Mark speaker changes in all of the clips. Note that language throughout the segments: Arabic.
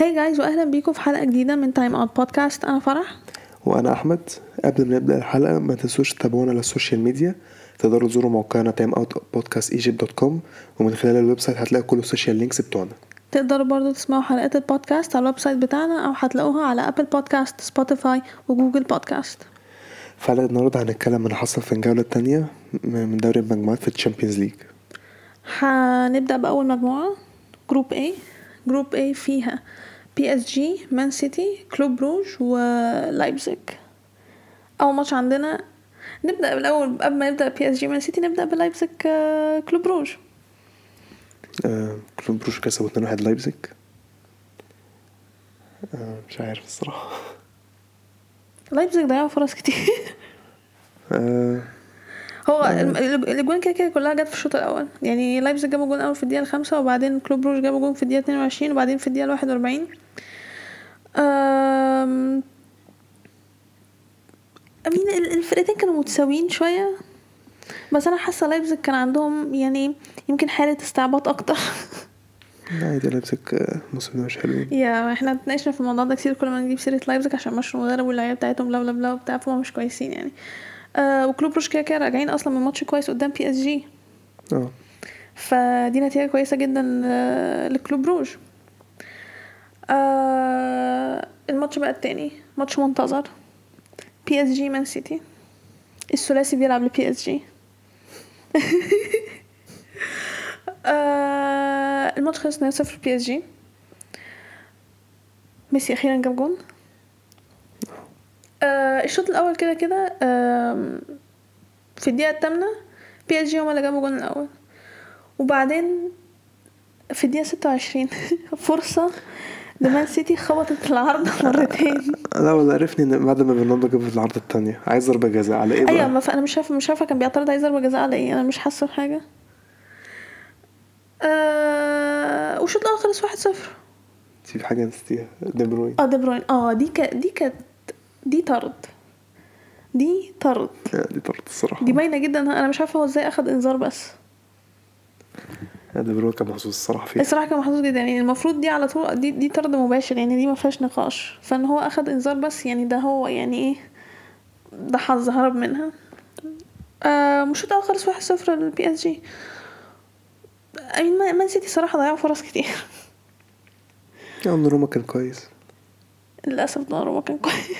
Speaker 1: Hi guys واهلا بيكم في حلقة جديدة من Time Out Podcast أنا فرح.
Speaker 2: وأنا أحمد. قبل ما نبدأ الحلقة ما تنسوش تتابعونا على ال social media. تقدروا تزوروا موقعنا Time Out Podcast Egypt dot com ومن خلال ال website هتلاقوا كل ال social links بتوعنا.
Speaker 1: تقدروا برضو تسمعوا حلقات البودكاست على ال website بتاعنا أو هتلاقوها على Apple Podcast Spotify و Google Podcast
Speaker 2: في حلقة النهارده هنتكلم عن حصل في الجولة الثانية من دوري المجموعات في ال Champions
Speaker 1: League هنبدأ بأول مجموعة group A. group A فيها PSG مان سيتي كلوب بروج ولايبزيج أول ماتش عندنا نبدأ بالأول قبل ما نبدا PSG مان سيتي نبدأ بلايبزيج كلوب بروج
Speaker 2: آه كلوب بروش كسبوا 2 1 لايبزيج آه مش عارف الصراحة.
Speaker 1: لايبزيج ضيعوا فرص كتير.
Speaker 2: آه
Speaker 1: هو الاجوان كده كده كلها جت في الشوط الأول. يعني لايبزيج جابوا جون أول في الدقيقة الخامسة وبعدين كلوب روج جابوا جون في الدقيقة 22 وبعدين في الدقيقة 41 I mean ال- الفرقتين كانوا متساويين شوية بس أنا حاسة لايبزيج كان عندهم يعني يمكن حالة استعباط
Speaker 2: أكتر. لايبزيج آه، الموسم ده مش حلوين
Speaker 1: يا إحنا اتناقشنا في الموضوع ده كتير كل ما نجيب سيرة لايبزيج عشان مشوا المدرب واللعيبة بتاعتهم بلا بلا بلا وبتاع فهم مش كويسين يعني. آه وكلوب بروج كده كده راجعين أصلا من ماتش كويس قدام بي اس جي
Speaker 2: آه.
Speaker 1: فدي نتيجة كويسة جدا آه، لكلوب روج آه، الماتش بقى التاني ماتش منتظر. بي اس جي مان سيتي الثلاثي بيلعب لبي اس جي الماتش خلص 2-0 بي اس جي ميسي أخيرا جاب جون. آه، الشوط الأول كده كده في الدقيقة الثامنة بي إس جي هما اللي جابوا جون الأول. وبعدين في ستة وعشرين فرصة لمان سيتي خبطت العارضة مرتين.
Speaker 2: لا ولا عرفني إن بعد ما برناردو جاب العارضة الثانية عايز ضربة جزاء على إيه بقى؟
Speaker 1: أيوه ما أنا مش عارفة مش عارفة كان بيعترض عايز ضربة جزاء على إيه أنا مش حاسة بحاجة. آه والشوط الأول خلص واحد صفر.
Speaker 2: في حاجة نسيتيها؟ دي بروين.
Speaker 1: آه دي بروين. آه دي كانت دي كانت دي طرد. دي طرد.
Speaker 2: دي طرد الصراحة.
Speaker 1: دي باينة جدا. أنا مش عارفة هو إزاي أخد إنذار بس.
Speaker 2: بروين كان محظوظ الصراحة فيها.
Speaker 1: الصراحة كان محظوظ جدا. يعني المفروض دي على طول دي دي طرد مباشر. يعني دي ما فيهاش نقاش. فإن هو أخد إنذار بس يعني ده هو يعني إيه ده حظ هرب منها. آه مش الأول خلص واحد صفر للبي اس جي أمين مان سيتي صراحة ضيعوا فرص كتير.
Speaker 2: يعني روما كان كويس.
Speaker 1: للأسف دوناروما كان كويس.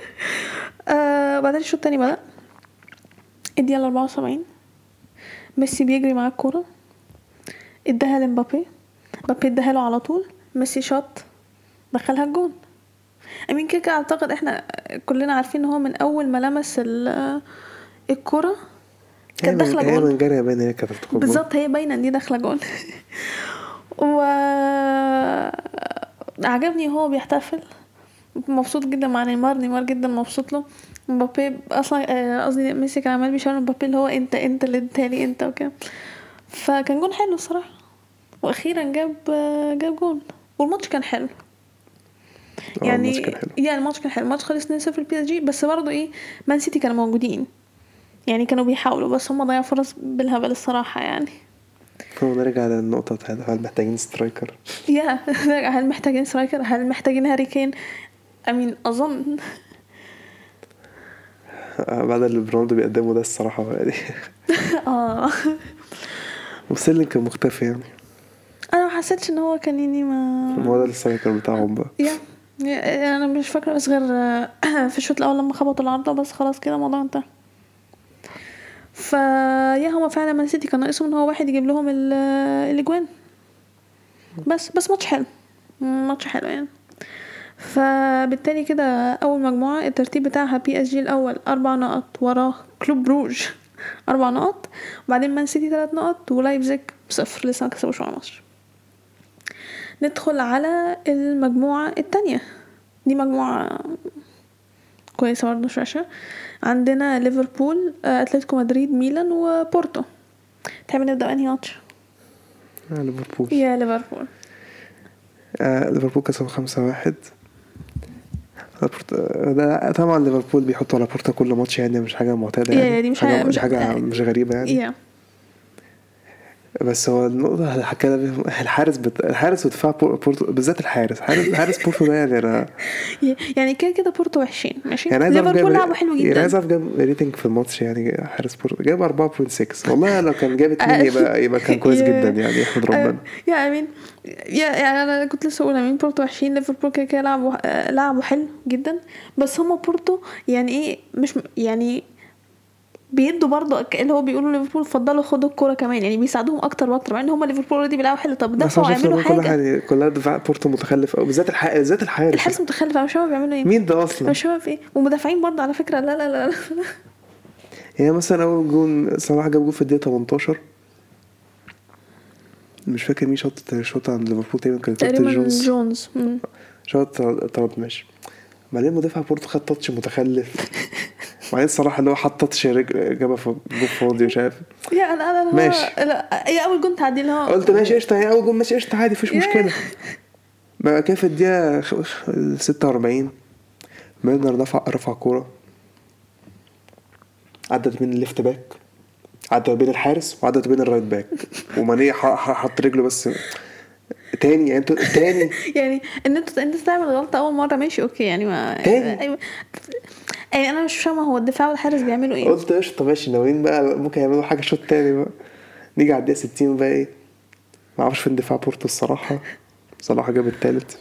Speaker 1: آه بعدين الشوط التاني بدأ. الدقيقة الأربعة وسبعين. ميسي بيجري مع الكورة. اداها لمبابي. مبابي اداها له على طول. ميسي شاط. دخلها الجون. أمين كده أعتقد إحنا كلنا عارفين إن هو من أول ما لمس ال- الكرة كانت
Speaker 2: هي
Speaker 1: داخلة
Speaker 2: هي
Speaker 1: جون.
Speaker 2: من جارية باين هي كانت.
Speaker 1: بالظبط هي باينة إن دي داخلة جون. و عجبني هو بيحتفل. مبسوط جدا مع نيمار. نيمار جدا مبسوط له. مبابي أصلا آه، قصدي ميسي كان عمال بيشاور مبابي اللي هو إنت إنت اللي اديتهالي إنت وكده. فكان جون حلو الصراحة. وأخيرا جاب آه، جاب جون. والماتش كان حلو.
Speaker 2: آه،
Speaker 1: يعني
Speaker 2: الماتش كان حلو.
Speaker 1: يعني الماتش كان حلو. الماتش خلص 2-0 البي إس جي. بس برضه إيه مان سيتي كانوا موجودين. يعني كانوا بيحاولوا بس هم ضيعوا فرص بالهبل الصراحة يعني.
Speaker 2: هو نرجع للنقطة بتاعت هل محتاجين سترايكر
Speaker 1: يا هل محتاجين سترايكر هل محتاجين هاري كين I mean أظن.
Speaker 2: آه، بعد اللي رونالدو بيقدمه ده الصراحة يعني
Speaker 1: آه.
Speaker 2: وستيرلينج كان مختفي يعني.
Speaker 1: أنا ما حسيتش إن هو كان يعني ما
Speaker 2: هو ده ال striker بتاعهم بقى.
Speaker 1: Yeah أنا مش فاكرة بس غير في الشوط الأول لما خبطوا العارضه بس خلاص كده الموضوع انتهى. ف yeah هما فعلا مان سيتي كان ناقصهم إن هو واحد يجيب لهم ال- الأجوان. بس بس ماتش حلو. ماتش حلو يعني. فبالتالي كده أول مجموعة الترتيب بتاعها بي إس جي الأول أربع نقط وراه كلوب بروج أربع نقط وبعدين مان سيتي ثلاث نقط ولايبزيج صفر لسه ما كسبوش ولا ماتش ندخل على المجموعة التانية. دي مجموعة كويسة برضه شاشة. عندنا ليفربول آه، أتلتيكو مدريد ميلان وبورتو. تحب نبدأ بأنهي ماتش؟
Speaker 2: آه، ليفربول.
Speaker 1: يا ليفربول.
Speaker 2: آه ليفربول كسبوا خمسة واحد. ده طبعا ليفربول بيحطوا على بورتا كل ماتش يعني مش حاجة معتادة
Speaker 1: يا-
Speaker 2: يعني.
Speaker 1: يا دي مش
Speaker 2: حاجة
Speaker 1: حاجة-
Speaker 2: مش حاجة مش غريبة يعني.
Speaker 1: يا.
Speaker 2: بس هو النقطة اللي حكينا بيها الحارس بت... الحارس ودفاع بور- بورتو بالذات الحارس حارس حارس بورتو ده يعني أنا
Speaker 1: يعني كده كده بورتو وحشين ماشي؟
Speaker 2: يعني
Speaker 1: ليفربول لعبوا حلو
Speaker 2: يعني
Speaker 1: جدا.
Speaker 2: عايز أعرف جايب rating في الماتش يعني حارس بورتو جايب 4.6 والله لو كان جاب 2 يبقى يبقى كان كويس جدا يعني ربنا
Speaker 1: آه، يا امين يا يعني أنا كنت لسه أقول I mean بورتو وحشين ليفربول كده كده لعبوا آه، لعبوا حلو جدا. بس هما بورتو يعني إيه مش يعني بيدوا برضه اللي هو بيقولوا ليفربول فضلوا خدوا الكورة كمان. يعني بيساعدوهم أكتر وأكتر مع إن هما ليفربول اوريدي بيلعبوا حلو. طب دفعوا
Speaker 2: كل
Speaker 1: حاجة
Speaker 2: حاجة؟ كلها دفاع بورتو متخلف قوي بالذات الح... بالذات الحارس
Speaker 1: الحارس متخلف أنا مش بيعملوا إيه.
Speaker 2: مين ده أصلا؟
Speaker 1: مش في إيه. ومدافعين برضه على فكرة لا لا لا, لا.
Speaker 2: يعني مثلا أول جون صلاح جاب جون في الدقيقة 18 مش فاكر مين شاط شوط عند ليفربول تقريبا كان
Speaker 1: تقريبا
Speaker 2: جونز.
Speaker 1: جونز.
Speaker 2: شوط طرد ماشي. بعدين مدافع بورتو خد touch متخلف. وبعدين صلاح اللي هو حط touch جابها في جون فاضي مش عارف.
Speaker 1: يا أنا أنا
Speaker 2: ماشي.
Speaker 1: لا هي أول جون تعدي اللي هو.
Speaker 2: قلت ماشي قشطة هي أول جون ماشي قشطة عادي مفيش
Speaker 1: yeah.
Speaker 2: مشكلة. بقى كده في خ- 46 ميلنر رفع رفع كورة. عدت بين ال left back عدت بين الحارس وعدت بين ال right back. وماني حط رجله بس. تاني يعني أنتوا تاني.
Speaker 1: يعني ان انت انت تعمل غلطة أول مرة ماشي okay يعني ما
Speaker 2: تاني.
Speaker 1: أيوة. يعني أنا مش فاهمة هو الدفاع والحارس بيعملوا إيه.
Speaker 2: قلت قشطة ماشي ناويين بقى ممكن يعملوا حاجة شوط تاني بقى. نيجي على الدقيقة 60 بقى إيه؟ معرفش فين دفاع بورتو الصراحة. صلاح جاب التالت.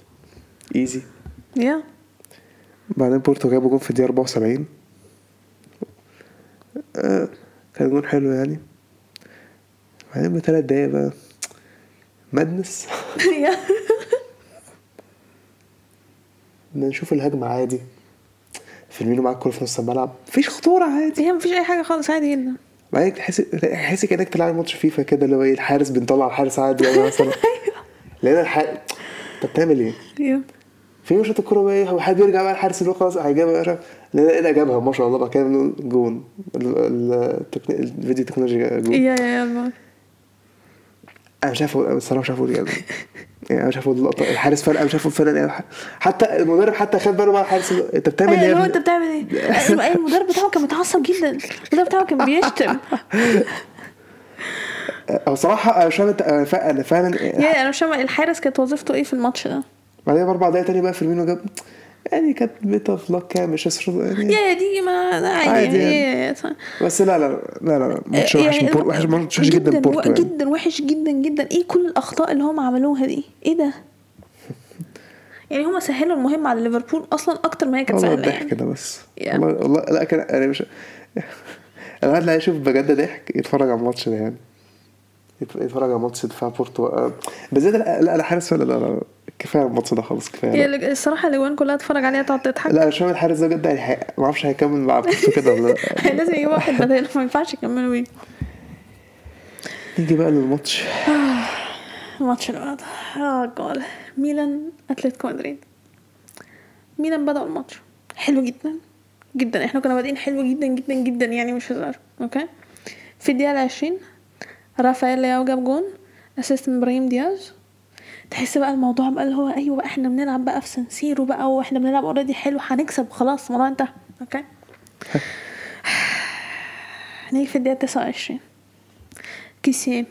Speaker 2: Easy
Speaker 1: yeah
Speaker 2: بعدين بورتو جابوا جون في الدقيقة 74 آه كان جون حلو يعني. بعدين بثلاث دقايق بقى. مادنس بدنا نشوف الهجمة عادي. فيرمينو معاك الكورة في نص الملعب. مفيش خطورة عادي.
Speaker 1: هي مفيش أي حاجة خالص عادي جدا.
Speaker 2: بعدين تحس تحس كأنك تلعب ماتش فيفا كده اللي هو إيه الحارس بنطلع الحارس عادي يعني مثلا. لقينا الحارس انت بتعمل
Speaker 1: إيه؟
Speaker 2: في مشهد الكورة بقى إيه؟ حد بيرجع بقى الحارس اللي هو خلاص هيجيبها لقينا جابها ما شاء الله بقى كده بنقول جون الفيديو تكنولوجي جون.
Speaker 1: يا يا يا.
Speaker 2: أنا مش عارف الصراحه مش عارف أقول إيه يعني يعني أنا مش عارف أقول اللقطة. الحارس فرق أنا مش عارف أقول فرق إيه حتى المدرب حتى خد باله بقى الحارس. أنت بتعمل
Speaker 1: إيه
Speaker 2: يا
Speaker 1: اللي هو؟ أنت بتعمل إيه؟ أيوه أيوه المدرب بتاعه كان متعصب جدا. المدرب بتاعه كان بيشتم.
Speaker 2: أو صراحة أنا مش فاهم أنا فعلا
Speaker 1: يا أنا مش فاهمه الحارس كانت وظيفته إيه في الماتش ده؟
Speaker 2: بعدين باربع دقايق تاني بقى فيرمينو جاب يعني كانت بيت اوف لك كده مش هسر- يعني
Speaker 1: yeah دي ما عادي,
Speaker 2: عادي
Speaker 1: يعني.
Speaker 2: يعني. بس لا لا لا لا لا ماتش وحش من بور- وحش ماتش وحش جدا بورتو يعني.
Speaker 1: جدا وحش جدا جدا. إيه كل الاخطاء اللي هم عملوها دي؟ إيه ده؟ يعني هم سهلوا المهمة على ليفربول أصلا أكتر ما هي كانت
Speaker 2: والله
Speaker 1: سهلة
Speaker 2: الضحك
Speaker 1: يعني.
Speaker 2: ده بس. والله والله لا كان أنا مش أنا قاعد أشوف بجد ضحك يتفرج على الماتش ده يعني. يت- يتفرج على ماتش دفاع بورتو آه، بالذات لا لا، حارس ولا لا لا. كفاية الماتش ده خلاص كفاية
Speaker 1: هي الصراحة الاجوان كلها تتفرج عليها تقعد تضحك.
Speaker 2: لا مش فاهم الحارس ده بجد يعني ما أعرفش هيكمل مع بورتو كده ولا لا.
Speaker 1: لازم يجيب واحد بداله ما ينفعش يكملوا بيه.
Speaker 2: نيجي بقى للماتش.
Speaker 1: الماتش اللي بعده آه جول. ميلان أتلتيكو مدريد. ميلان بدأوا الماتش. حلو جدا. جدا. إحنا كنا بادئين حلو جدا جدا جدا يعني مش هزار. okay؟ في الدقيقة العشرين رافائيل لياو جاب جون. assist من إبراهيم دياز. تحس بقى الموضوع بقى اللي هو أيوه بقى إحنا بنلعب بقى في سانسيرو بقى وإحنا بنلعب already حلو هنكسب خلاص الموضوع انتهى okay؟ نيجي في الدقيقة تسعة وعشرين. كيسين.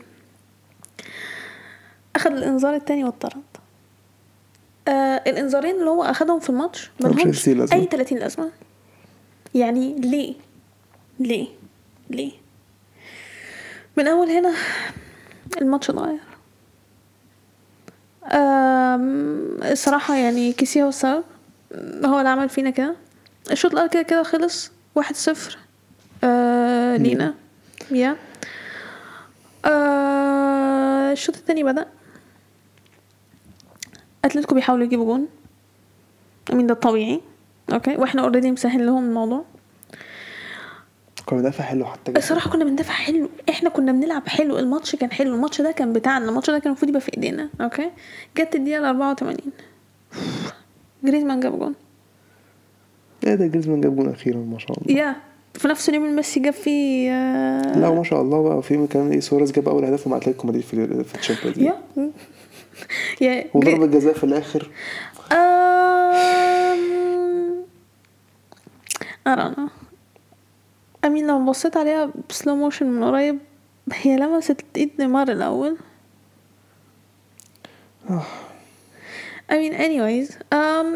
Speaker 1: اخد الإنذار التاني واتطرد آه الإنذارين اللي هو أخدهم في الماتش
Speaker 2: مش
Speaker 1: ملهمش
Speaker 2: لازمة.
Speaker 1: أي تلاتين لازمة يعني ليه؟ ليه؟ ليه؟ من أول هنا الماتش اتغير. الصراحة يعني كيسي هو السبب هو اللي عمل فينا كده. الشوط الأول كده كده خلص واحد صفر. آه لينا. يا. آه الشوط التاني بدأ. أتلتيكو بيحاولوا يجيبوا جون. I mean ده الطبيعي okay وإحنا already مسهل لهم الموضوع.
Speaker 2: كان مدافع حلو حتى جدا.
Speaker 1: الصراحة كنا بندافع حلو إحنا كنا بنلعب حلو الماتش كان حلو الماتش ده كان بتاعنا الماتش ده كان المفروض يبقى في إيدينا okay؟ جت الدقيقة ال 84 جريزمان جاب جون.
Speaker 2: إيه ده جريزمان جاب جون أخيرا ما شاء الله.
Speaker 1: yeah في نفس اليوم اللي ميسي جاب فيه آه،
Speaker 2: لا ما شاء الله بقى في كمان إيه سواريز جاب أول هدف مع أتلتيكو مدريد في في ال Champions
Speaker 1: yeah. yeah
Speaker 2: وضربة جزاء في الآخر.
Speaker 1: أم... I don't know. I mean لو بصيت عليها ب slow motion من قريب هي لمست إيد ليمار الأول.
Speaker 2: آه.
Speaker 1: I mean anyways um,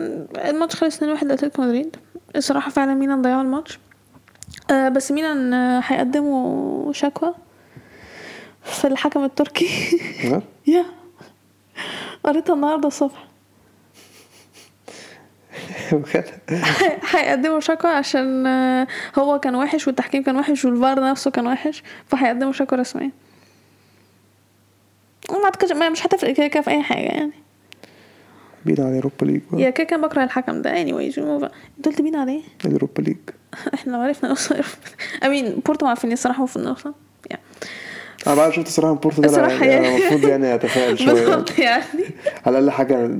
Speaker 1: الماتش خلص 2-1 لأتلتيكو مدريد. الصراحة فعلا ميلان ضيعوا الماتش. uh, بس ميلان آه، هيقدموا شكوى في الحكم التركي؟ yeah قريتها النهاردة الصبح.
Speaker 2: بجد؟
Speaker 1: هيقدموا شكوى عشان آه، هو كان وحش والتحكيم كان وحش والفار نفسه كان وحش فهيقدموا شكوى رسمية وما اعتقدش ما- مش هتفرق كده كده في أي حاجة يعني
Speaker 2: بينا على Europa League بقى.
Speaker 1: yeah كده كده بكره الحكم ده move on. أنت قلت مين عليه؟
Speaker 2: ال Europa
Speaker 1: League إحنا لو عرفنا نوصل امين بورتو ما عارفين الصراحة المفروض نوصل يعني
Speaker 2: أنا بعد شفت الصراحة من بورتو ده
Speaker 1: يعني.
Speaker 2: المفروض يعني أتفائل شوية
Speaker 1: بالظبط يعني
Speaker 2: على الأقل حاجة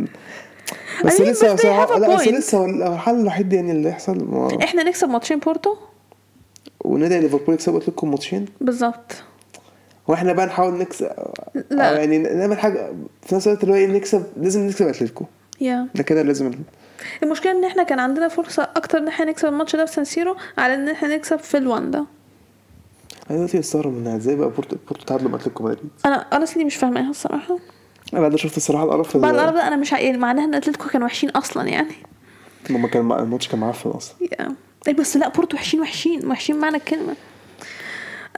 Speaker 2: بس
Speaker 1: I mean,
Speaker 2: لسه
Speaker 1: have a
Speaker 2: لا بس. لسه الحل الوحيد يعني اللي يحصل ما-
Speaker 1: إحنا نكسب ماتشين بورتو؟
Speaker 2: ونادي ليفربول يكسب قلت لكم ماتشين؟
Speaker 1: بالظبط.
Speaker 2: وإحنا بقى نحاول نكسب
Speaker 1: لا.
Speaker 2: يعني نعمل حاجة في نفس الوقت اللي هو إيه نكسب لازم نكسب أتلتيكو.
Speaker 1: يا
Speaker 2: ده كده لازم
Speaker 1: المشكلة إن إحنا كان عندنا فرصة أكتر إن إحنا نكسب الماتش ده في سانسيرو على إن إحنا نكسب في الواندا
Speaker 2: أنا دلوقتي بستغرب منها إزاي بقى بورتو بورتو تعادلوا مع أتلتيكو مدريد؟
Speaker 1: أنا honestly مش فاهماها الصراحة.
Speaker 2: أنا بعد شفت الصراحة القرف
Speaker 1: بعد
Speaker 2: اللي-
Speaker 1: القرف ده أنا مش يعني معناها إن أتلتيكو كانوا وحشين أصلا يعني.
Speaker 2: لما كان الماتش كان معفن أصلا.
Speaker 1: yeah أي بس لا بورتو وحشين وحشين وحشين معنى الكلمة.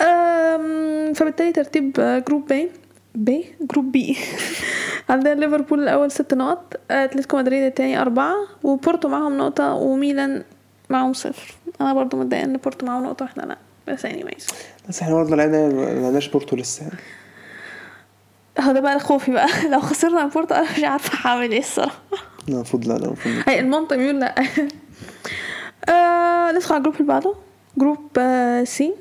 Speaker 1: أم، فبالتالي ترتيب آه، group B B group B عندنا ليفربول الأول ست نقط أتلتيكو مدريد التاني أربعة وبورتو معاهم نقطة وميلان معاهم صفر. أنا برضو متضايقة إن بورتو معاهم نقطة وإحنا لا. بس anyways.
Speaker 2: بس إحنا برضه لعبنا ما لعبناش بورتو لسه يعني.
Speaker 1: هو ده بقى خوفي بقى. لو خسرنا بورتو أنا مش عارفة هعمل إيه الصراحة.
Speaker 2: لا المفروض لا لا المفروض
Speaker 1: هي المنطق بيقول لا. آه ندخل على الجروب اللي بعده. group آه C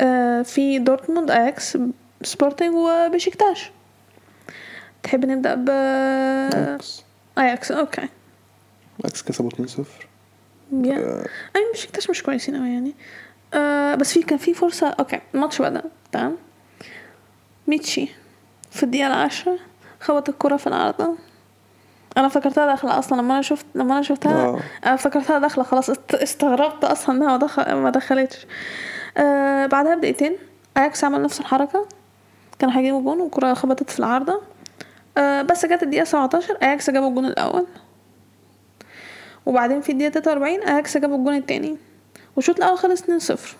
Speaker 1: آه في دورتموند اياكس سبورتنج وبشكتاش تحب نبدأ ب
Speaker 2: أياكس
Speaker 1: أياكس okay.
Speaker 2: أياكس كسبوا 2-0
Speaker 1: yeah
Speaker 2: آه،
Speaker 1: أي بشكتاش مش كويسين أوي يعني. آه بس في كان في فرصة. okay الماتش بدأ. تمام. ميتشي. في الدقيقة العاشرة خبط الكرة في العارضة أنا افتكرتها داخلة أصلا لما أنا شفت لما أنا شفتها
Speaker 2: آه.
Speaker 1: أنا افتكرتها داخلة خلاص است- استغربت أصلا إنها ما دخل ما دخلتش. آه بعدها بدقيقتين اياكس عمل نفس الحركة. كانوا هيجيبوا جون والكرة خبطت في العارضة. آه بس جت الدقيقة 17 اياكس جابوا الجون الأول. وبعدين في الدقيقة 43 اياكس جابوا الجون التاني. والشوط الأول خلص 2-0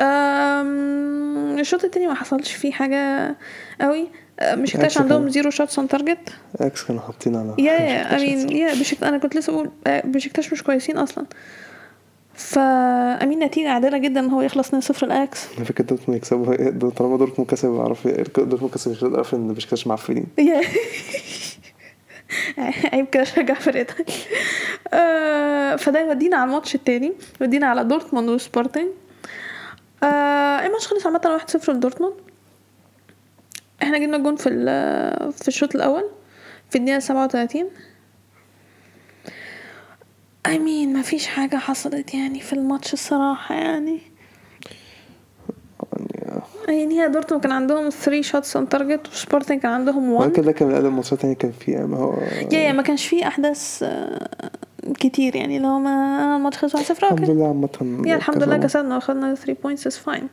Speaker 1: أم، الشوط التاني ما حصلش فيه حاجة قوي. مش
Speaker 2: أياكس
Speaker 1: عندهم zero shots on target
Speaker 2: أياكس كانوا حاطين على
Speaker 1: yeah yeah I mean yeah بشكت أنا كنت لسه بقول آه، بشكتاش مش كويسين أصلا. فامين نتيجة عادلة جدا إن هو يخلص 2-0 لاياكس
Speaker 2: أنا فاكر دورتموند يكسبوا طالما دورتموند كسب اعرف دورتموند كسب مش اعرف إن بشكتاش معفنين
Speaker 1: عيب كده اشجع فرقتك آه، فده يودينا على الماتش التاني يودينا على دورتموند وسبورتنج آه، الماتش خلص عامة 1-0 لدورتموند. إحنا جبنا جون في ال- في الشوط الأول في الدقيقة 37 I mean مفيش حاجة حصلت يعني في الماتش الصراحة يعني.
Speaker 2: يعني
Speaker 1: يعني هي دورتموند كان عندهم 3 shots on target وسبورتنج كان عندهم 1
Speaker 2: ولكن ده كان أقل الماتشات يعني كان في ما هو
Speaker 1: yeah yeah ما كانش فيه أحداث آه، كتير يعني لو ما الماتش خلص 1-0
Speaker 2: الحمد لله عامة
Speaker 1: yeah الحمد لله. كسبنا. واخدنا 3 points is fine.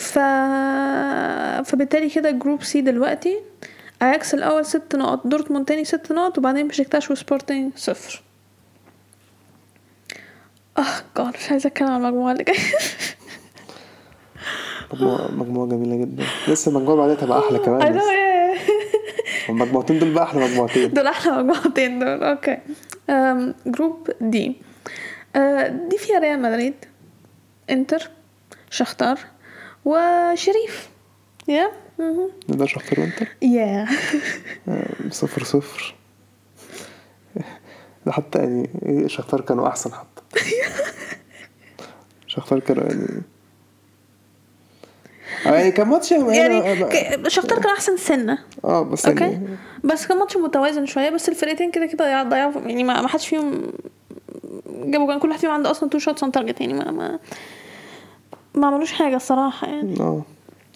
Speaker 1: ف فبالتالي كده group C دلوقتي. اياكس الأول ست نقط دورتموند تاني ست نقط وبعدين بشكتاش وسبورتنج صفر. Oh God مش عايزة أتكلم عن المجموعة اللي جاية.
Speaker 2: مجموعة مجموعة جميلة جدا. لسه المجموعة بعدها تبقى أحلى كمان بس. المجموعتين دول بقى أحلى مجموعتين.
Speaker 1: دول أحلى مجموعتين دول okay um، group D أه، دي فيها ريال مدريد إنتر شختار. وشريف. yeah؟ مهم.
Speaker 2: ده شختار وانتر
Speaker 1: yeah.
Speaker 2: آه، صفر صفر. ده حتى يعني شختار كانوا أحسن حتى. شختار كانوا يعني آه، يعني كان ماتش
Speaker 1: يعني شختار كان أحسن سنة.
Speaker 2: آه بس
Speaker 1: okay.
Speaker 2: يعني
Speaker 1: بس كان ماتش متوازن شوية بس الفرقتين كده كده ضيعوا يعني ما ما حدش فيهم جابوا جون. كل واحد فيهم عنده أصلا two shots on target يعني ما ما ما عملوش حاجة الصراحة يعني.
Speaker 2: آه.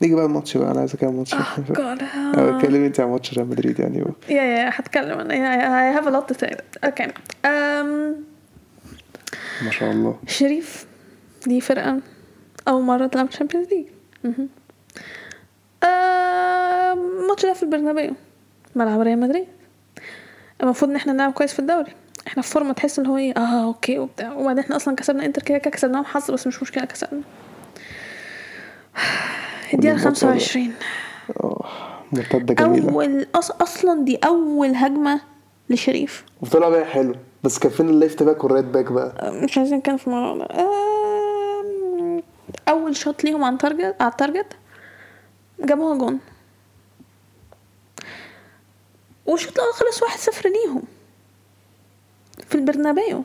Speaker 2: نيجي بقى الماتش بقى أنا عايز اتكلم ماتش.
Speaker 1: Oh. God
Speaker 2: أو اتكلمي أنت عن ماتش ريال مدريد يعني
Speaker 1: yeah yeah هتكلم. أنا I have a lot to say okay
Speaker 2: ما شاء الله.
Speaker 1: شريف دي فرقة أول مرة تلعب Champions League الماتش ده في البرنابيو ملعب ريال مدريد. المفروض إن إحنا نلعب كويس في الدوري. إحنا في فورمة تحس اللي هو إيه آه okay وبتاع. وبعدين إحنا أصلا كسبنا إنتر كده كده كسبناهم حظ بس مش مشكلة كسبنا.
Speaker 2: والماتش
Speaker 1: 25
Speaker 2: آه مرتده جميلة.
Speaker 1: أول أص... أصلا دي أول هجمة لشريف.
Speaker 2: وطلع بقى حلو. بس كان فين ال left back وال right back بقى؟
Speaker 1: مش عايزين نتكلم في ده. آم، أول shot ليهم on target على ال target جابوها جون. والشوط الأول خلص واحد صفر ليهم في البرنابيو.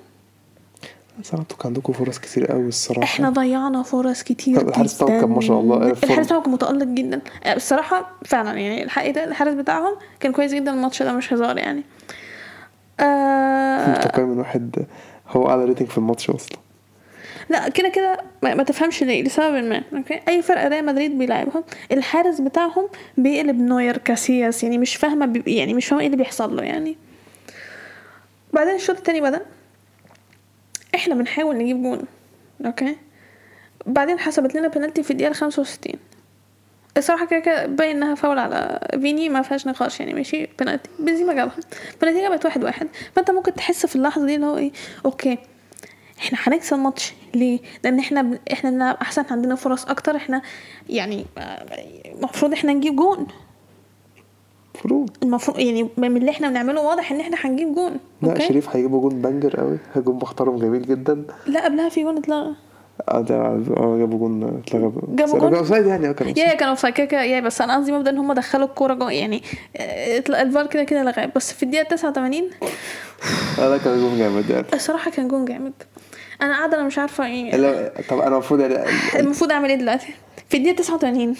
Speaker 2: بس أنا كان عندكم فرص كتير قوي الصراحة.
Speaker 1: إحنا ضيعنا فرص كتير
Speaker 2: طب الحارس بتاعهم
Speaker 1: جدا
Speaker 2: كان ما شاء الله،.
Speaker 1: الحارس بتاعهم كان متألق جدا. آه، الصراحة فعلا يعني الحقيقة الحارس بتاعهم كان كويس جدا الماتش ده مش هزار يعني. آه
Speaker 2: من واحد هو أعلى rating في الماتش أصلا.
Speaker 1: لا كده كده ما, ما تفهمش ليه لسبب ما. okay؟ أي فرقة ريال مدريد بيلعبهم الحارس بتاعهم بيقلب نوير كاسياس يعني مش فاهمة يعني مش فاهمة إيه اللي بيحصل له يعني. بعدين الشوط التاني بدأ. إحنا بنحاول نجيب جون okay؟ بعدين حسبت لنا بنالتي في الدقيقة 65 الصراحة كده كده باين إنها فاول على فيني ما فيهاش نقاش يعني ماشي؟ بنالتي بنزيما جابها. فالنتيجه بقت واحد واحد. فأنت ممكن تحس في اللحظة دي اللي هو إيه okay إحنا هنكسب الماتش. ليه؟ لأن إحنا ب... إحنا أحسن عندنا فرص أكتر إحنا يعني آه، المفروض إحنا نجيب جون.
Speaker 2: المفروض.
Speaker 1: المفروض يعني من اللي إحنا بنعمله واضح ان إحنا هنجيب جون
Speaker 2: لا شريف هيجيبوا جون banger قوي. جون محترم جميل جدا.
Speaker 1: لا قبلها في جون اتلغى.
Speaker 2: آه ده آه جابوا جون اتلغى.
Speaker 1: جابوا جون؟
Speaker 2: offside يعني آه كان
Speaker 1: yeah كانوا أوفسايد. كده كده yeah بس أنا قصدي مبدأ إن هم دخلوا الكورة جوه. يعني آه، الفار كده كده لغاه بس في الدقيقة 89
Speaker 2: آه ده كان جون جامد يعني.
Speaker 1: الصراحة كان جون جامد. أنا قاعدة أنا مش عارفة
Speaker 2: لا، طب أنا المفروض يعني
Speaker 1: المفروض أعمل إيه دلوقتي؟ في الدقيقة 89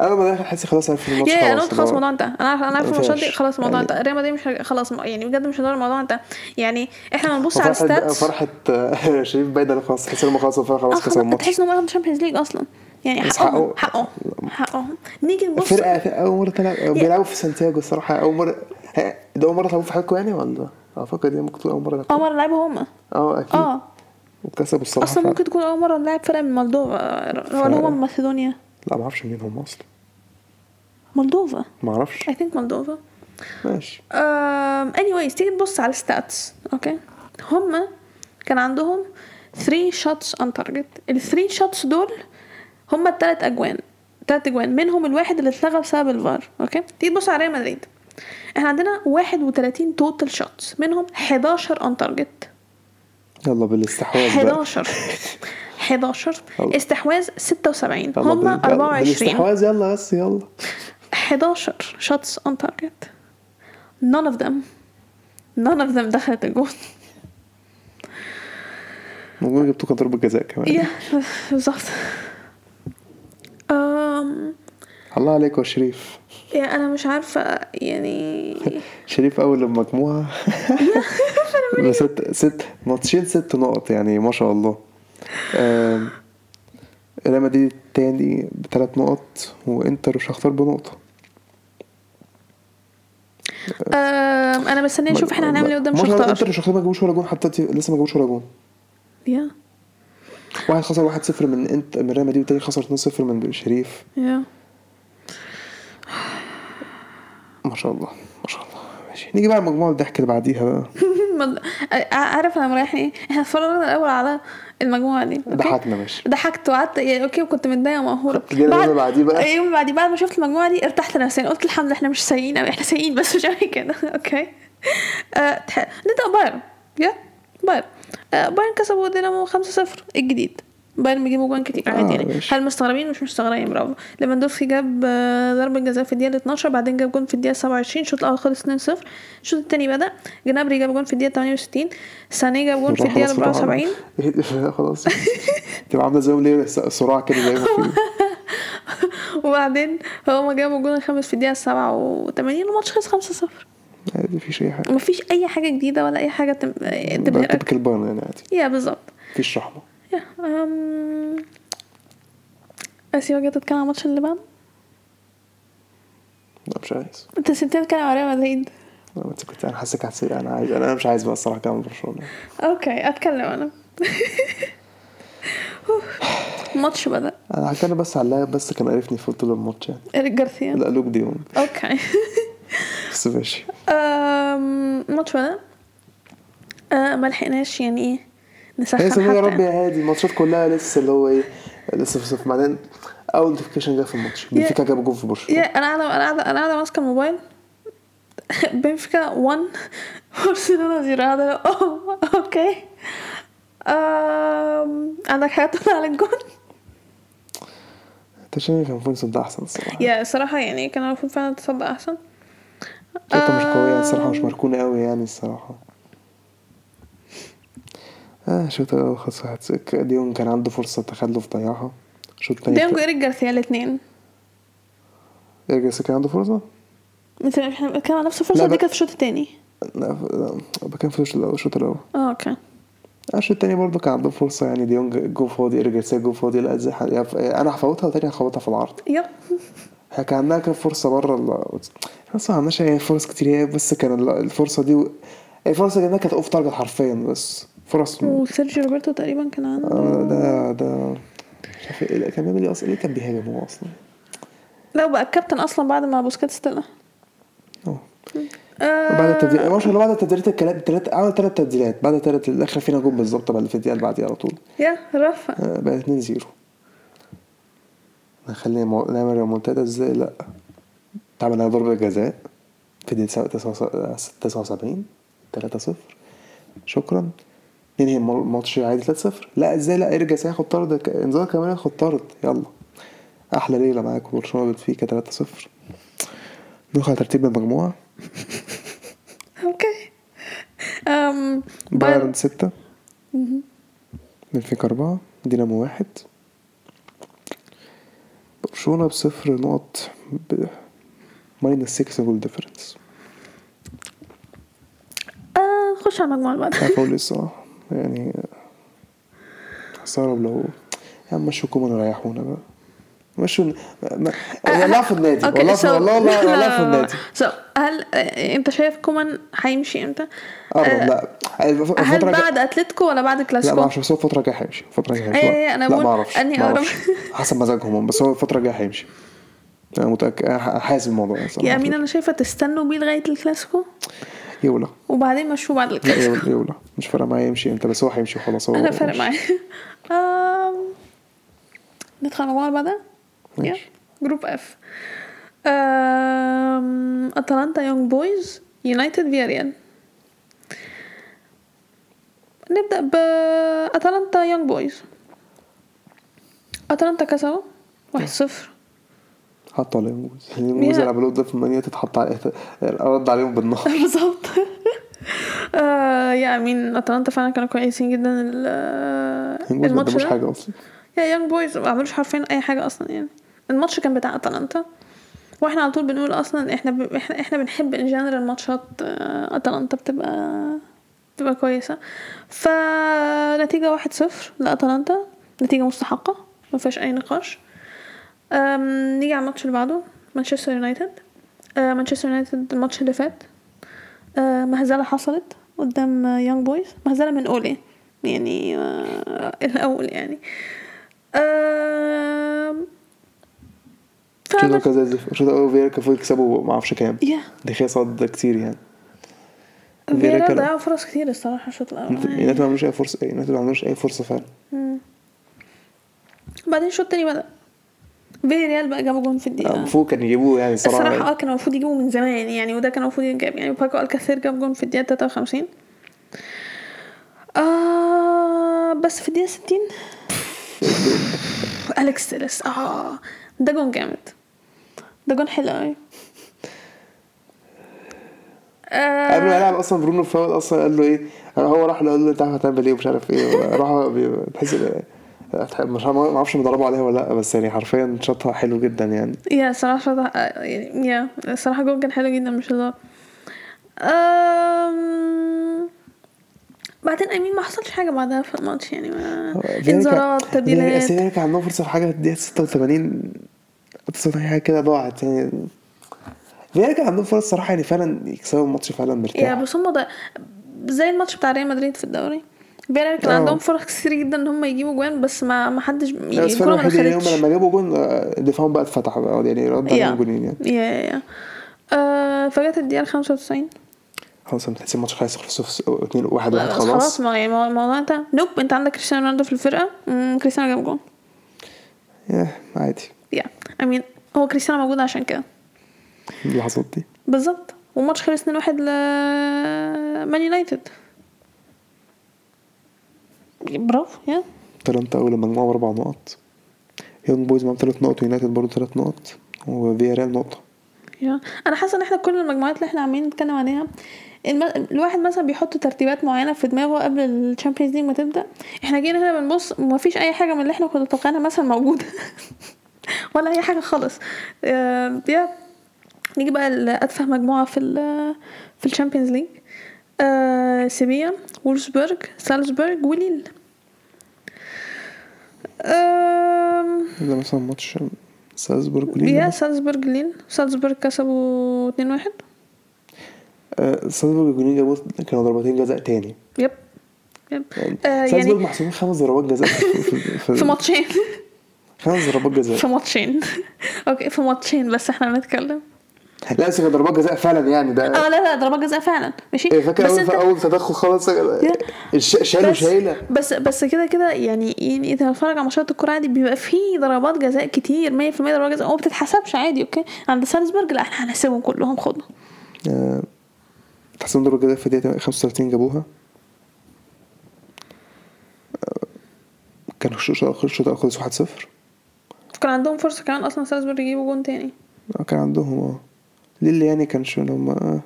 Speaker 2: أنا ما داخل حاسس خلاص عارف الماتش
Speaker 1: yeah أنا
Speaker 2: خلاص
Speaker 1: قلت خلاص الموضوع انتهى أنا عارفه أنا عارفه
Speaker 2: ما
Speaker 1: الماتشات دي. خلاص الموضوع
Speaker 2: يعني-
Speaker 1: انتهى ريال مدريد مش خلاص يعني بجد مش هزار الموضوع انتهى يعني إحنا بنبص على
Speaker 2: فرحة
Speaker 1: ال stats.
Speaker 2: فرحة آه، شريف باينة إنه خلاص تحس انهم خلاص
Speaker 1: آه
Speaker 2: خلاص
Speaker 1: خلاص
Speaker 2: الماتش.
Speaker 1: تحس انهم واخدوا ال Champions League أصلا.
Speaker 2: يعني
Speaker 1: حقهم
Speaker 2: حقه-
Speaker 1: حقهم حقهم نيجي نبص
Speaker 2: فرقة في أول مرة تلعب بيلعبوا في سانتياغو الصراحة. أول مرة ه- ده أول مرة تلعبوا في حياتكم يعني ولا؟ أعتقد دي ممكن تكون أول مرة أول
Speaker 1: مرة نلعبها هما.
Speaker 2: أه أكيد.
Speaker 1: آه.
Speaker 2: وكسبوا الصراحة. أصلا.
Speaker 1: ممكن تكون أول مرة نلعب فرقة من مولدوفا ولا هما من ماثيدونيا
Speaker 2: لا ما أعرفش مين هم أصلا.
Speaker 1: مولدوفا.
Speaker 2: ما أعرفش.
Speaker 1: I think مولدوفا.
Speaker 2: ماشي.
Speaker 1: um, anyways تيجي تبص على ال stats okay هما كان عندهم 3 shots on target. ال 3 shots دول هما التلات أجوان. تلات أجوان. منهم الواحد اللي اتلغى بسبب الفار okay تيجي تبص على ريال مدريد. إحنا عندنا 31 total shots منهم 11 on target.
Speaker 2: يلا بالاستحواذ بقى.
Speaker 1: 11 11
Speaker 2: يلا.
Speaker 1: استحواذ 76
Speaker 2: يلا
Speaker 1: هما
Speaker 2: بال- يلا
Speaker 1: 24
Speaker 2: بالاستحواذ يلا بس يلا.
Speaker 1: 11 shots on target. None of them. None of them دخلت الجون.
Speaker 2: الموضوع جبتوه كان ضربة جزاء كمان.
Speaker 1: yeah بالظبط. um.
Speaker 2: الله عليك يا شريف.
Speaker 1: yeah أنا مش عارفة يعني.
Speaker 2: شريف أول المجموعة. ست ست ماتشين ست نقط يعني ما شاء الله. ريال مدريد التاني بثلاث نقط وإنتر وشختار بنقطة.
Speaker 1: um أنا مستنية أشوف إحنا هنعمل إيه قدام
Speaker 2: الله إنتر
Speaker 1: شختار
Speaker 2: وشختار ما جابوش ولا جون حتى لسه ما جابوش ولا جون.
Speaker 1: yeah.
Speaker 2: واحد خسر 1-0 من إنتر من ريال مدريد والتاني خسر 2-0 من شريف.
Speaker 1: yeah.
Speaker 2: ما شاء الله ما شاء الله. ماشي. نيجي بقى المجموعة الضحك اللي بعديها بقى.
Speaker 1: مد- عارف أنا مريحني إيه؟ إحنا اتفرجنا الأول على المجموعة دي؟
Speaker 2: ضحكنا ماشي.
Speaker 1: ضحكت وقعدت يعني okay؟ وكنت
Speaker 2: متضايقة ومقهورة. اللي بعديه بقى.
Speaker 1: اليوم اللي بعديه بعد ما شفت المجموعة دي ارتحت نفسيا. قلت الحمد لله إحنا مش سيئين أوي إحنا سيئين بس مش قوي كده okay؟ آه نبدأ بايرن yeah بايرن آه بايرن كسبوا دينامو 5-0 الجديد. بايرن بيجيبوا جوان كتير. عادي
Speaker 2: آه،
Speaker 1: يعني.
Speaker 2: ماشي.
Speaker 1: هل مستغربين؟ مش مستغربين برافو. ليفاندوفسكي جاب آه، ضربة جزاء في الدقيقة 12 بعدين جاب جون في الدقيقة 27 الشوط الأول خلص 2-0 الشوط التاني بدأ. جنابري جاب جون في الدقيقة 68 ساني جاب جون في
Speaker 2: طبعاً.
Speaker 1: 74
Speaker 2: خلاص تبقى عاملة زي ليه صراع كده زي ما في.
Speaker 1: وبعدين هما جابوا الجون الخامس في الدقيقة 87 والماتش خلص 5-0
Speaker 2: عادي مفيش أي حاجة.
Speaker 1: مفيش أي حاجة جديدة ولا أي حاجة تب- تبهرك
Speaker 2: تبكي البايرن يعني عادي.
Speaker 1: yeah بالظبط.
Speaker 2: مفيش رحمة.
Speaker 1: yeah um... أسيبك تتكلم عن الماتش اللي بعده
Speaker 2: لا مش عايز
Speaker 1: أنت سبتني أتكلم عن ريال مدريد؟
Speaker 2: أنا كنت كنت أنا حاسك هتسيب أنا عايز أنا مش عايز بقى الصراحة كمان برشلونة.
Speaker 1: okay أتكلم أنا. الماتش بدأ.
Speaker 2: أنا كان بس على اللاعب بس كان عرفني فقلت له الماتش. يعني
Speaker 1: إيريك جارثيا
Speaker 2: لا لوك ديون
Speaker 1: أوكي.
Speaker 2: بس ماشي.
Speaker 1: الماتش بدأ. أه ما لحقناش يعني إيه؟ نسخن
Speaker 2: سمير يا رب
Speaker 1: حتى.
Speaker 2: يا هادي الماتشات كلها لسه اللي هو إيه لسه في صفر بعدين أول نوتيفيكيشن جه في الماتش. بنفيكا جاب جول في برشلونة.
Speaker 1: أنا قاعدة أنا قاعدة أنا قاعدة ماسكة الموبايل. بنفيكا 1 برشلونة 0 قاعدة أوه أوكي. عندك حاجة تقول على الجون؟
Speaker 2: تشيني كان المفروض يصد أحسن الصراحة.
Speaker 1: يا صراحة يعني كان المفروض فعلا تصدق أحسن.
Speaker 2: شوطة مش قوية الصراحة مش. مركونة قوي يعني الصراحة. آه شوطه خلاص واحد سك- ديون كان عنده فرصة تخلف ضيعها. شوط تاني
Speaker 1: ديونج وايريك جارثيا الاثنين
Speaker 2: يرجع كان عنده فرصة؟
Speaker 1: إحنا بنتكلم على نفس الفرصة
Speaker 2: لا،
Speaker 1: دي كانت في الشوط الثاني
Speaker 2: لا لا كان في الشوط الأول
Speaker 1: آه okay.
Speaker 2: الشوط التاني برضه كان عنده فرصة يعني ديونج جون فاضي رجع جون فاضي لا يا- أنا هفوتها وتاني هخبطها في العرض.
Speaker 1: yep.
Speaker 2: هي كان عندها كان فرصة بره ال إحنا أصلا ما عندناش أي فرص كتير هي بس كان ال- الفرصة دي و... الفرصة اللي جبناها كانت off target حرفيا بس. فرص.
Speaker 1: وسيرجيو روبرتو تقريبا كان عنده
Speaker 2: آه، ده ده مش عارف إيه كان بيعمل إيه أصلا؟ ليه كان بيهاجم هو أصلا؟
Speaker 1: لا بقى الكابتن أصلا بعد ما بوسكيتس طلع. آه
Speaker 2: بعد التبديل ما شاء الله بعد التبديلات الكلام تلات عمل تلات تبديلات. بعد التلات دخل فينا جول بالظبط بعد اللي في الدقيقة اللي بعديها على طول.
Speaker 1: يا رفع.
Speaker 2: آه، بقى 2 0 نخلي مو- نعمل ريمونتادا إزاي؟ لا. عملنا ضربة جزاء في دقيقة 79 3 0 شكرا. ننهي الم- الماتش عادي 3 0 لا إزاي؟ لا ارجع هياخد طرد. ك- انذار كمان ياخد طرد. يلا. أحلى ليلة معاكم برشلونة بنفيكا 3 0 ندخل على ترتيب المجموعة.
Speaker 1: أوكي. أم
Speaker 2: بايرن 6 بنفيكا 4 دينامو 1 برشلونة بصفر نقط ب minus 6 goal difference
Speaker 1: آه خش على المجموعة اللي بعدها
Speaker 2: الصراحه يعني هستغرب لو يا عم مشوا كومان وريحونا بقى مشوا ما... والله في النادي والله في والله والله
Speaker 1: لا،
Speaker 2: والله
Speaker 1: لا،
Speaker 2: في
Speaker 1: لا.
Speaker 2: النادي
Speaker 1: so هل آه، أنت شايف كومان هيمشي
Speaker 2: إمتى؟
Speaker 1: آه،
Speaker 2: لا
Speaker 1: هل بعد أتلتيكو ولا بعد
Speaker 2: لا
Speaker 1: كلاسيكو؟
Speaker 2: ما أعرفش بس هو الفترة الجاية هيمشي الفترة الجاية هيمشي
Speaker 1: أنا
Speaker 2: لا
Speaker 1: بقول أقرب.
Speaker 2: أعرفش حسب مزاجهم هم بس هو الفترة الجاية هيمشي أنا متأكد أنا حاسس الموضوع يعني. yeah
Speaker 1: I mean أنا شايفة تستنوا بيه لغاية الكلاسيكو
Speaker 2: يولع
Speaker 1: وبعدين مشوه بعد الكلاسيكو
Speaker 2: يولع يولع مش فارقة معايا يمشي إمتى بس هو هيمشي وخلاص هو
Speaker 1: أنا فارق معايا. ندخل المجموعه اللي بعدها؟
Speaker 2: ماشي.
Speaker 1: Group F اتلانتا يونج بويز يونايتد فياريال نبدأ باتلانتا يونج بويز اتلانتا كسبوا 1-0
Speaker 2: حطوا عليهم جوز الموز اللي عملوه في المانيا تتحط عليه رد عليهم بالنار
Speaker 1: بالظبط. آه yeah I mean أتلانتا فعلا كانوا كويسين جدا الماتش ده.
Speaker 2: حاجة أصلا.
Speaker 1: yeah يانج بويز ما عملوش حرفيا أي حاجة أصلا يعني. الماتش كان بتاع أتلانتا. وإحنا على طول بنقول أصلا إحنا ب... إحنا إحنا بنحب in general ماتشات آه، أتلانتا بتبقى بتبقى كويسة. فنتيجة واحد صفر لأتلانتا. نتيجة مستحقة ما فيهاش أي نقاش. نيجي على الماتش اللي بعده مانشستر يونايتد. آه، مانشستر يونايتد الماتش اللي فات. آه، مهزلة حصلت قدام يانج بويز مهزلة من أولي يعني آه، الأول يعني. فما
Speaker 2: كذا زف- شوط اول فيرا كان يكسبوا ما أعرفش كام. دي خير صد كتير يعني. فيرا
Speaker 1: ضيعوا فرص كتير الصراحة الشوط
Speaker 2: الأول.
Speaker 1: يعني.
Speaker 2: ما عملوش أي يونايتد ما عملوش أي فرصة فعلا.
Speaker 1: بعدين الشوط التاني بدأ. فياريال بقى جابوا جون في الدقيقة.
Speaker 2: المفروض كان يجيبوه يعني
Speaker 1: الصراحه
Speaker 2: صراحة
Speaker 1: آه كانوا المفروض يجيبوا من زمان يعني وده كان المفروض يتجاب. يعني باكو ألكاثير جاب جون في الدقيقة 53 آه بس في الدقيقة 60 أليكس تيلس آه ده جون جامد. ده جون حلو قوي
Speaker 2: قبل ما يلعب أصلا برونو فاول أصلا قال له إيه؟ هو راح له قال له أنت عارف هتعمل إيه ومش عارف إيه. راح تحس مش ما أعرفش مضربه عليها ولا لأ بس يعني حرفيا شاطها حلو جدا يعني.
Speaker 1: يا صراحة صراحة يعني يا صراحة جول كان حلو جدا مش هزار أم... بعدين أمين ما حصلش حاجة بعدها في الماتش يعني ما انذارات تبديلات.
Speaker 2: فيرا كان عندهم فرصة في حاجة في الدقيقة 86 89 حاجة كده ضاعت يعني. فيرا كان عندهم فرص صراحة يعني فعلا يكسبوا الماتش فعلا
Speaker 1: يا
Speaker 2: مرتاح.
Speaker 1: بس هم ضي... زي الماتش بتاع ريال مدريد في الدوري. فياريال كان. عندهم فرص كتير جدا إن هم يجيبوا جوان بس ما ما حدش
Speaker 2: فعلا
Speaker 1: ما
Speaker 2: هم
Speaker 1: دخلتش.
Speaker 2: لما جابوا جون آه، دفاعهم بقى اتفتح بقى يعني رد
Speaker 1: yeah.
Speaker 2: عليهم جونين يعني.
Speaker 1: yeah yeah yeah. آه فجت الدقيقة 95
Speaker 2: خلاص أنت تحس الماتش خلاص خلص 2 1
Speaker 1: لا،
Speaker 2: 1
Speaker 1: بس
Speaker 2: خلاص
Speaker 1: خلاص. ما يعني الموضوع انت نوب انت عندك كريستيانو رونالدو في الفرقة مم، كريستيانو جاب جون.
Speaker 2: yeah عادي.
Speaker 1: yeah I mean هو كريستيانو موجود عشان كده.
Speaker 2: اللحظات دي.
Speaker 1: بالظبط. والماتش خلص 2-1 ل مان يونايتد برافو yeah.
Speaker 2: اتلانتا اول مجموعة بأربع نقط. يونج بويز معاهم ثلاث نقط ويونايتد برضه ثلاث نقط وفياريال نقطة.
Speaker 1: yeah. أنا حاسة إن إحنا كل المجموعات اللي إحنا عمالين نتكلم عليها الم... الواحد مثلا بيحط ترتيبات معينة في دماغه قبل ال Champions League ما تبدأ. إحنا جينا هنا بنبص ما فيش أي حاجة من اللي إحنا كنا متوقعينها مثلا موجودة. ولا أي حاجة خالص. آه، yeah. نيجي بقى لاتفه مجموعة في ال في ال Champions League آه، سيفيا وولفسبرج سالزبورج وليل. آم،
Speaker 2: ده مثلا ماتش سالزبورج
Speaker 1: yeah
Speaker 2: وليل.
Speaker 1: سالزبورج ليل سالزبورج كسبوا 2-1
Speaker 2: آه، سالزبورج الجونين جابوا كانوا ضربتين جزاء تاني.
Speaker 1: yep. yep.
Speaker 2: يعني
Speaker 1: آه، يعني
Speaker 2: محسوبين خمس ضربات جزاء في
Speaker 1: ماتشين.
Speaker 2: خمس ضربات جزاء.
Speaker 1: في ماتشين. okay في ماتشين بس إحنا بنتكلم
Speaker 2: لا بس كانت ضربات جزاء فعلا يعني ده
Speaker 1: آه لا لا ضربات جزاء فعلا. ماشي؟
Speaker 2: إيه، فاكر
Speaker 1: بس
Speaker 2: اول أنت أول تدخل خلاص شالوا شايله
Speaker 1: بس بس كده كده يعني يعني انت بتتفرج على ماتشات الكورة عادي بيبقى فيه ضربات جزاء كتير 100% ضربات جزاء وما بتتحسبش عادي okay؟ عند سالزبورج لا إحنا هنحسبهم كلهم خدهم
Speaker 2: آه، تحسين ضربة جزاء في الدقيقة 35 جابوها. آه، كان الشوط الأول الشوط خلص 1-0
Speaker 1: كان عندهم فرصة كمان أصلا سالزبورج يجيبوا جون تاني.
Speaker 2: آه، كان عندهم آه. ليل يعني كانش اللي هم آه.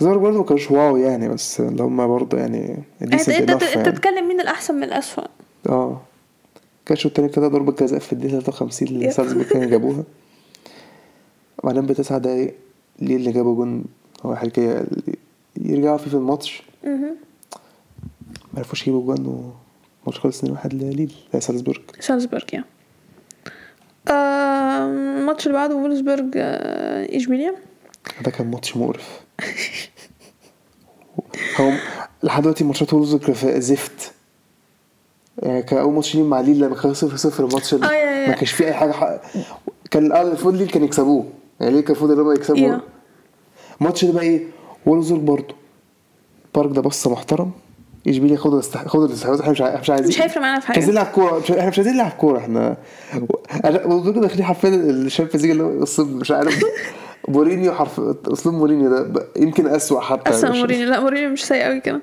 Speaker 2: زارك برضه كانش wow يعني بس اللي هم برضه يعني
Speaker 1: انت
Speaker 2: decent
Speaker 1: إنت
Speaker 2: enough
Speaker 1: إنت
Speaker 2: يعني.
Speaker 1: بتتكلم مين الأحسن من الأسوأ
Speaker 2: آه كان الشوط التاني ابتدى ضربة جزاء في الدقيقة 53 اللي. سالزبورج كانوا جابوها وبعدين بتسع دقايق ليل جابوا جون هو اللي يرجعوا فيه في الماتش. ما عرفوش يجيبوا جوان والماتش خلص 2-1 لليل لسالزبورج
Speaker 1: سالزبورج yeah الماتش اللي بعده وولفسبرج آه، اشبيليا
Speaker 2: ده كان ماتش مقرف. هو لحد دلوقتي ماتشات وولفسبورج في زفت. يعني كان أول ماتش ليهم مع ليل لما كانوا 0 0 الماتش اللي
Speaker 1: آه،.
Speaker 2: ما كانش فيه أي حاجة حق... كان آه، المفروض ليل كان يكسبوه. يعني ليل كان المفروض ان هم يكسبوا
Speaker 1: yeah.
Speaker 2: الماتش ده بقى إيه؟ وولفسبورج برضه. parked the bus محترم. اشبيليا خدوا. خدوا الاستحواذ إحنا مش عايزين مش
Speaker 1: هيفرق معانا في
Speaker 2: مش عايزين
Speaker 1: حاجة
Speaker 2: نلعب كورة. إحنا مش عايزين نلعب كورة إحنا وولفسبورج داخلين حرفيا ال Champions League اللي هو مش عارف مورينيو حرف اسلوب مورينيو ده يمكن أسوأ حتى مش-
Speaker 1: مورينيو لا مورينيو مش سيء قوي كده.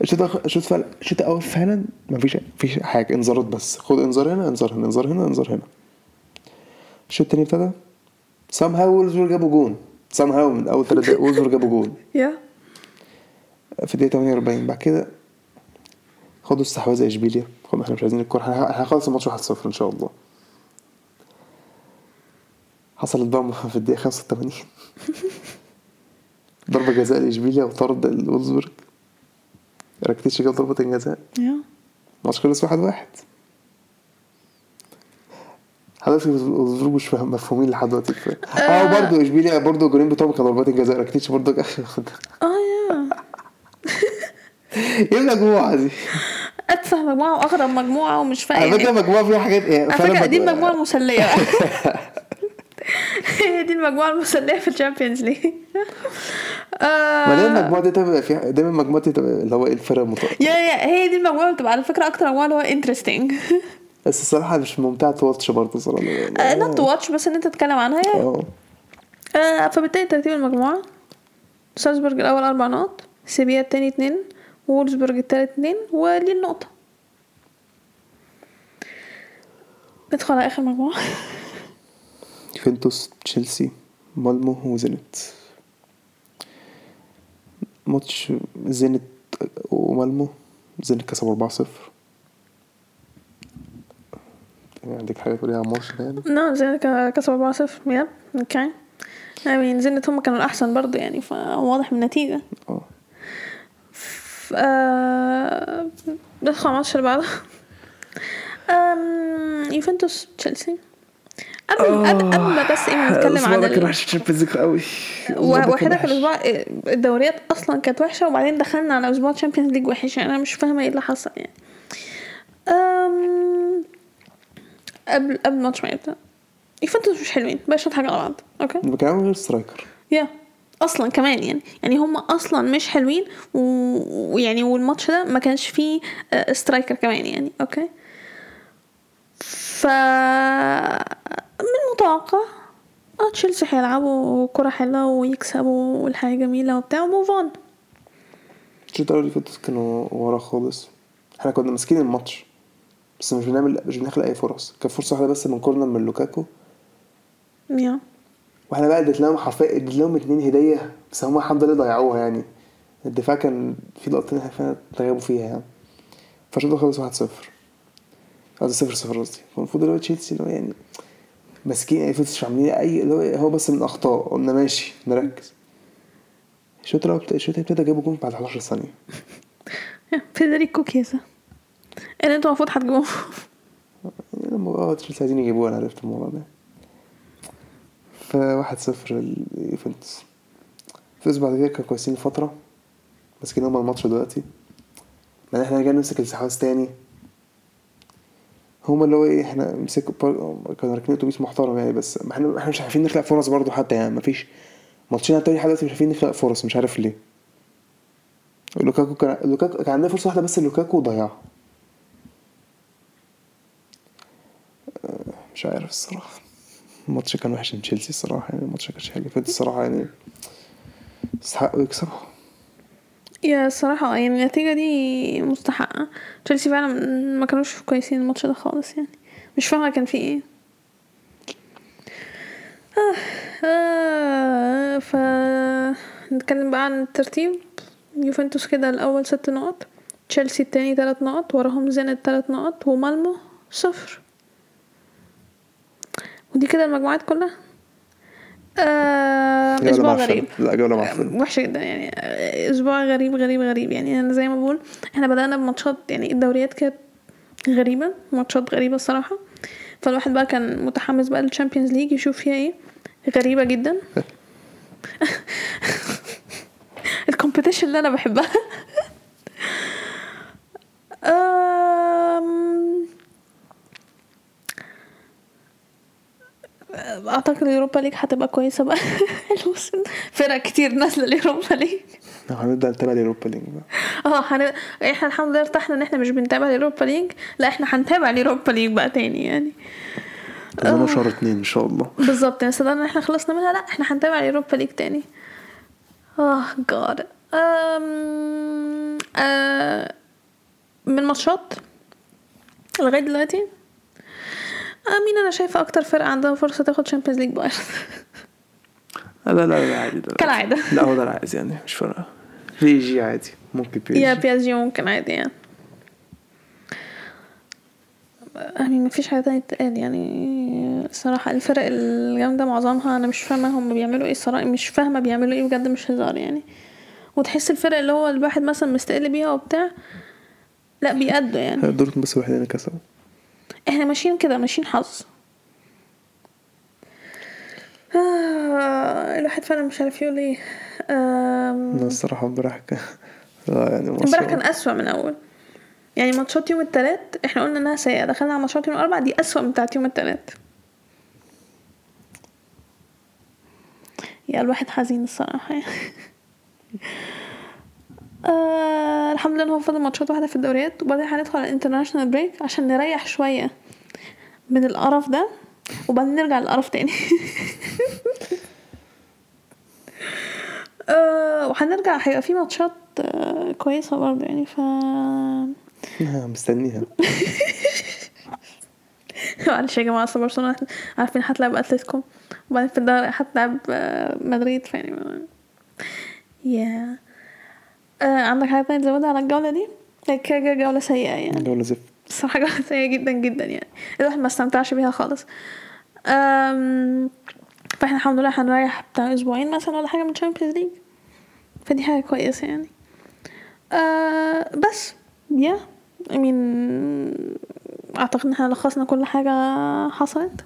Speaker 2: الشوط الشوط فعلا الشوط الأول فعلا مفيش مفيش حاجة انذارات بس. خد انذار هنا انذار هنا انذار هنا انذار هنا. الشوط التاني ابتدى. somehow وولفسبورج جابوا جون. somehow من أول ثلاث دقايق وولفسبورج جابوا جون.
Speaker 1: yeah
Speaker 2: في الدقيقة 48 بعد كده خدوا استحواذ اشبيليا خدوا إحنا مش عايزين الكورة. إحنا هنخلص الماتش 1-0 إن شاء الله. حصلت بقى في الدقيقة 85 ضربة جزاء لاشبيليا وطرد الولفسبورج راكتيتش جاب ضربه الجزاء
Speaker 1: yeah.
Speaker 2: الماتش خلص واحد واحد. حضرتك الظروف مش مفهومين لحد دلوقتي. آه برضه اشبيليا برضه الجولين بتوعهم كانوا ضربات الجزاء راكتيتش برضه
Speaker 1: آه yeah.
Speaker 2: إيه المجموعه دي؟
Speaker 1: اتفه مجموعة وأغرب مجموعة ومش فاهم
Speaker 2: على فكرة مجموعة فيها حاجات إيه؟
Speaker 1: على فكرة دي المجموعة المسلية. هي دي المجموعة المسلية في ال Champions League.
Speaker 2: ما دايما المجموعة دي تبقى فيها دايما المجموعة دي تبقى اللي هو إيه الفرق المط...
Speaker 1: yeah yeah هي دي المجموعة اللي بتبقى على فكرة أكتر مجموعة اللي هو interesting
Speaker 2: بس الصراحة مش ممتعة to watch برضه صراحة
Speaker 1: not to watch بس إن أنت تتكلم عنها
Speaker 2: آه.
Speaker 1: آه، فبالتالي ترتيب المجموعة. سالزبورج الأول أربع نقط سيفيا التاني اتنين وولفسبورج التالت اتنين وليل نقطة. ندخل على آخر مجموعة.
Speaker 2: يوفنتوس تشيلسي مالمو وزينت. ماتش زينت ومالمو زينت كسبوا 4-0 يعني عندك حاجة تقوليها عن الماتش ده يعني؟
Speaker 1: نعم زينت ك- كسب أربعة صفر. yep okay. يعني زينت هم كانوا الأحسن برضه يعني فواضح من النتيجة.
Speaker 2: آه.
Speaker 1: ف- آه، ندخل على الماتش اللي بعده. أم، يوفنتوس تشيلسي. قبل قبل قبل ما بس إيه نتكلم عن
Speaker 2: ده كان
Speaker 1: ال-
Speaker 2: وحش ليج قوي.
Speaker 1: و- وحيدة كان الأسبوع الدوريات أصلا كانت وحشة وبعدين دخلنا على أسبوع Champions League وحش يعني أنا مش فاهمة إيه اللي حصل يعني. أم... قبل قبل الماتش ما يبدأ. يوفنتوس مش حلوين بقاش حاجة على بعض okay؟
Speaker 2: كمان غير striker.
Speaker 1: yeah أصلا كمان يعني. يعني هم أصلا مش حلوين ويعني والماتش ده ما كانش فيه آه، striker كمان يعني okay؟ ف من المتوقع آه تشيلسي هيلعبوا كرة حلوة ويكسبوا والحياة جميلة وبتاع و move on
Speaker 2: الشوط الأول اللي فاتت كانوا ورا خالص؟ إحنا كنا ماسكين الماتش بس مش بنعمل مش بنخلق أي فرص. كان فرصة واحدة بس من corner من لوكاكو.
Speaker 1: يا.
Speaker 2: وإحنا بقى اديت لهم حرفيا اديت لهم اتنين هدية بس هم الحمد لله ضيعوها يعني. الدفاع كان في لقطتين إحنا فعلا تغيبوا فيها يعني. فالشوط خلص 1-0 قصدي 0-0 قصدي. فالمفروض اللي هو تشيلسي اللي هو يعني ماسكين يعني مش عاملين أي اللي هو هو بس من أخطاء. قلنا ماشي نركز. الشوط الأول الشوط ابتدى جابوا جون بعد 11
Speaker 1: ثانية. فيدريكو كيزا اللي أنتوا المفروض هتجيبوه.
Speaker 2: يعني لما آه تشيلسي عايزين يجيبوها أنا عرفت الموضوع ده. ف 1-0 ليوفنتوس. فاز بعد كده كانوا كويسين فترة ماسكين هما الماتش دلوقتي. بعدين إحنا رجعنا نمسك الاستحواذ تاني. هما اللي هو إيه إحنا مسكوا كانوا راكبين أتوبيس محترم يعني بس إحنا إحنا مش عارفين نخلق فرص برضه حتى يعني مفيش ماتشين على التاني لحد دلوقتي مش عارفين نخلق فرص مش عارف ليه. لوكاكو كان لوكاكو كان عندنا فرصة واحدة بس لوكاكو ضيعها. آه، مش عارف الصراحة. الماتش كان وحش من تشيلسي الصراحة يعني الماتش كانش حلو. فات الصراحة يعني يستحقوا يكسبوا.
Speaker 1: يا الصراحة يعني النتيجة دي مستحقة. تشيلسي فعلا ما كانوش كويسين الماتش ده خالص يعني. مش فاهمة كان فيه إيه. آه آه ف نتكلم بقى عن الترتيب. يوفنتوس كده الأول ست نقط تشيلسي التاني تلات نقط وراهم زينت تلات نقط ومالمو صفر. ودي كده المجموعات كلها. آه
Speaker 2: معفنة.
Speaker 1: غريب.
Speaker 2: لا جولة معفنة
Speaker 1: وحشة جدا يعني. أسبوع غريب غريب غريب. يعني أنا زي ما بقول إحنا بدأنا بماتشات يعني الدوريات كانت غريبة ماتشات غريبة الصراحة. فالواحد بقى كان متحمس بقى لل Champions League يشوف فيها إيه. غريبة جدا. ال competition اللي أنا بحبها. أعتقد ال Europa League هتبقى كويسة بقى. الموسم. فرق كتير نازلة ال Europa League.
Speaker 2: هنبدأ نتابع اليوروبا ليج بقى.
Speaker 1: آه هن... إحنا الحمد لله ارتحنا ان إحنا مش بنتابع ال Europa League. لا إحنا هنتابع ال Europa League بقى تاني يعني.
Speaker 2: قدامنا شهر اتنين إن شاء الله.
Speaker 1: بالظبط. يعني صدقنا إن إحنا خلصنا منها. لا إحنا هنتابع ال Europa League تاني. آه جاد. آه... من ماتشات لغاية دلوقتي آه مين أنا شايفه أكتر فرقه عندها فرصه تاخد شامبيونز ليج بايرن
Speaker 2: لا لا لا, عادي ده
Speaker 1: كالعادة.
Speaker 2: لا هو ده العادي يعني مش فارقة في جي عادي ممكن بي
Speaker 1: يا
Speaker 2: جي
Speaker 1: بي اس جي ممكن عادي يعني يعني ما فيش حاجة تانية تتقال يعني الصراحه الفرق الجامده معظمها أنا مش فاهمه هم بيعملوا إيه الصراحه مش فاهمه بيعملوا إيه بجد مش هزار يعني وتحس الفرق اللي هو الواحد مثلا مستقل بيها وبتاع لا بيأدوا يعني
Speaker 2: دورتموند بس الوحيد اللي كسبوا
Speaker 1: إحنا ماشيين كده ماشيين حظ. آه الواحد فعلا مش عارف يقول إيه. آم،
Speaker 2: لا الصراحة امبارح كان لا يعني
Speaker 1: امبارح كان أسوأ من الأول. يعني ماتشات يوم التلات إحنا قلنا إنها سيئة. دخلنا على ماتشات يوم الأربع دي أسوأ من بتاعت يوم التلات. يا الواحد حزين الصراحة. يعني آه الحمد لله إن هو فاضل ماتشات واحدة في الدوريات. وبعدين هندخل على ال international break عشان نريح شوية من القرف ده. وبعدين نرجع للقرف تاني. آه وهنرجع. هيبقى في ماتشات آه كويسة برضه يعني ف
Speaker 2: مستنيها.
Speaker 1: معلش يا جماعة أصل برشلونة عارفين هتلعب أتلتيكو. وبعدين في الدوري هتلعب مدريد فيعني يا آه عندك حاجة تانية تزودها على الجولة دي؟ هي كده كده جولة سيئة يعني.
Speaker 2: جولة زفت.
Speaker 1: الصراحة جولة سيئة جدا جدا يعني. الواحد ما استمتعش بيها خالص. أم... فإحنا الحمد لله هنريح بتاع أسبوعين مثلا ولا حاجة من ال Champions League فدي حاجة كويسة يعني. أه بس يا مين أعتقد إن إحنا لخصنا كل حاجة حصلت.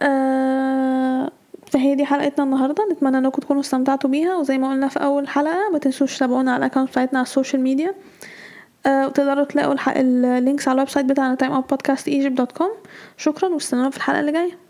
Speaker 1: آه فهي دي حلقتنا النهارده. نتمنى إنكم تكونوا استمتعتوا بيها وزي ما قلنا في أول حلقة ما تنسوش تتابعونا على ال accounts بتاعتنا على ال social media. آه وتقدروا تلاقوا ال links على ال website بتاعنا timeoutpodcastegypt.com شكرا واستنونا في الحلقة اللي جاية.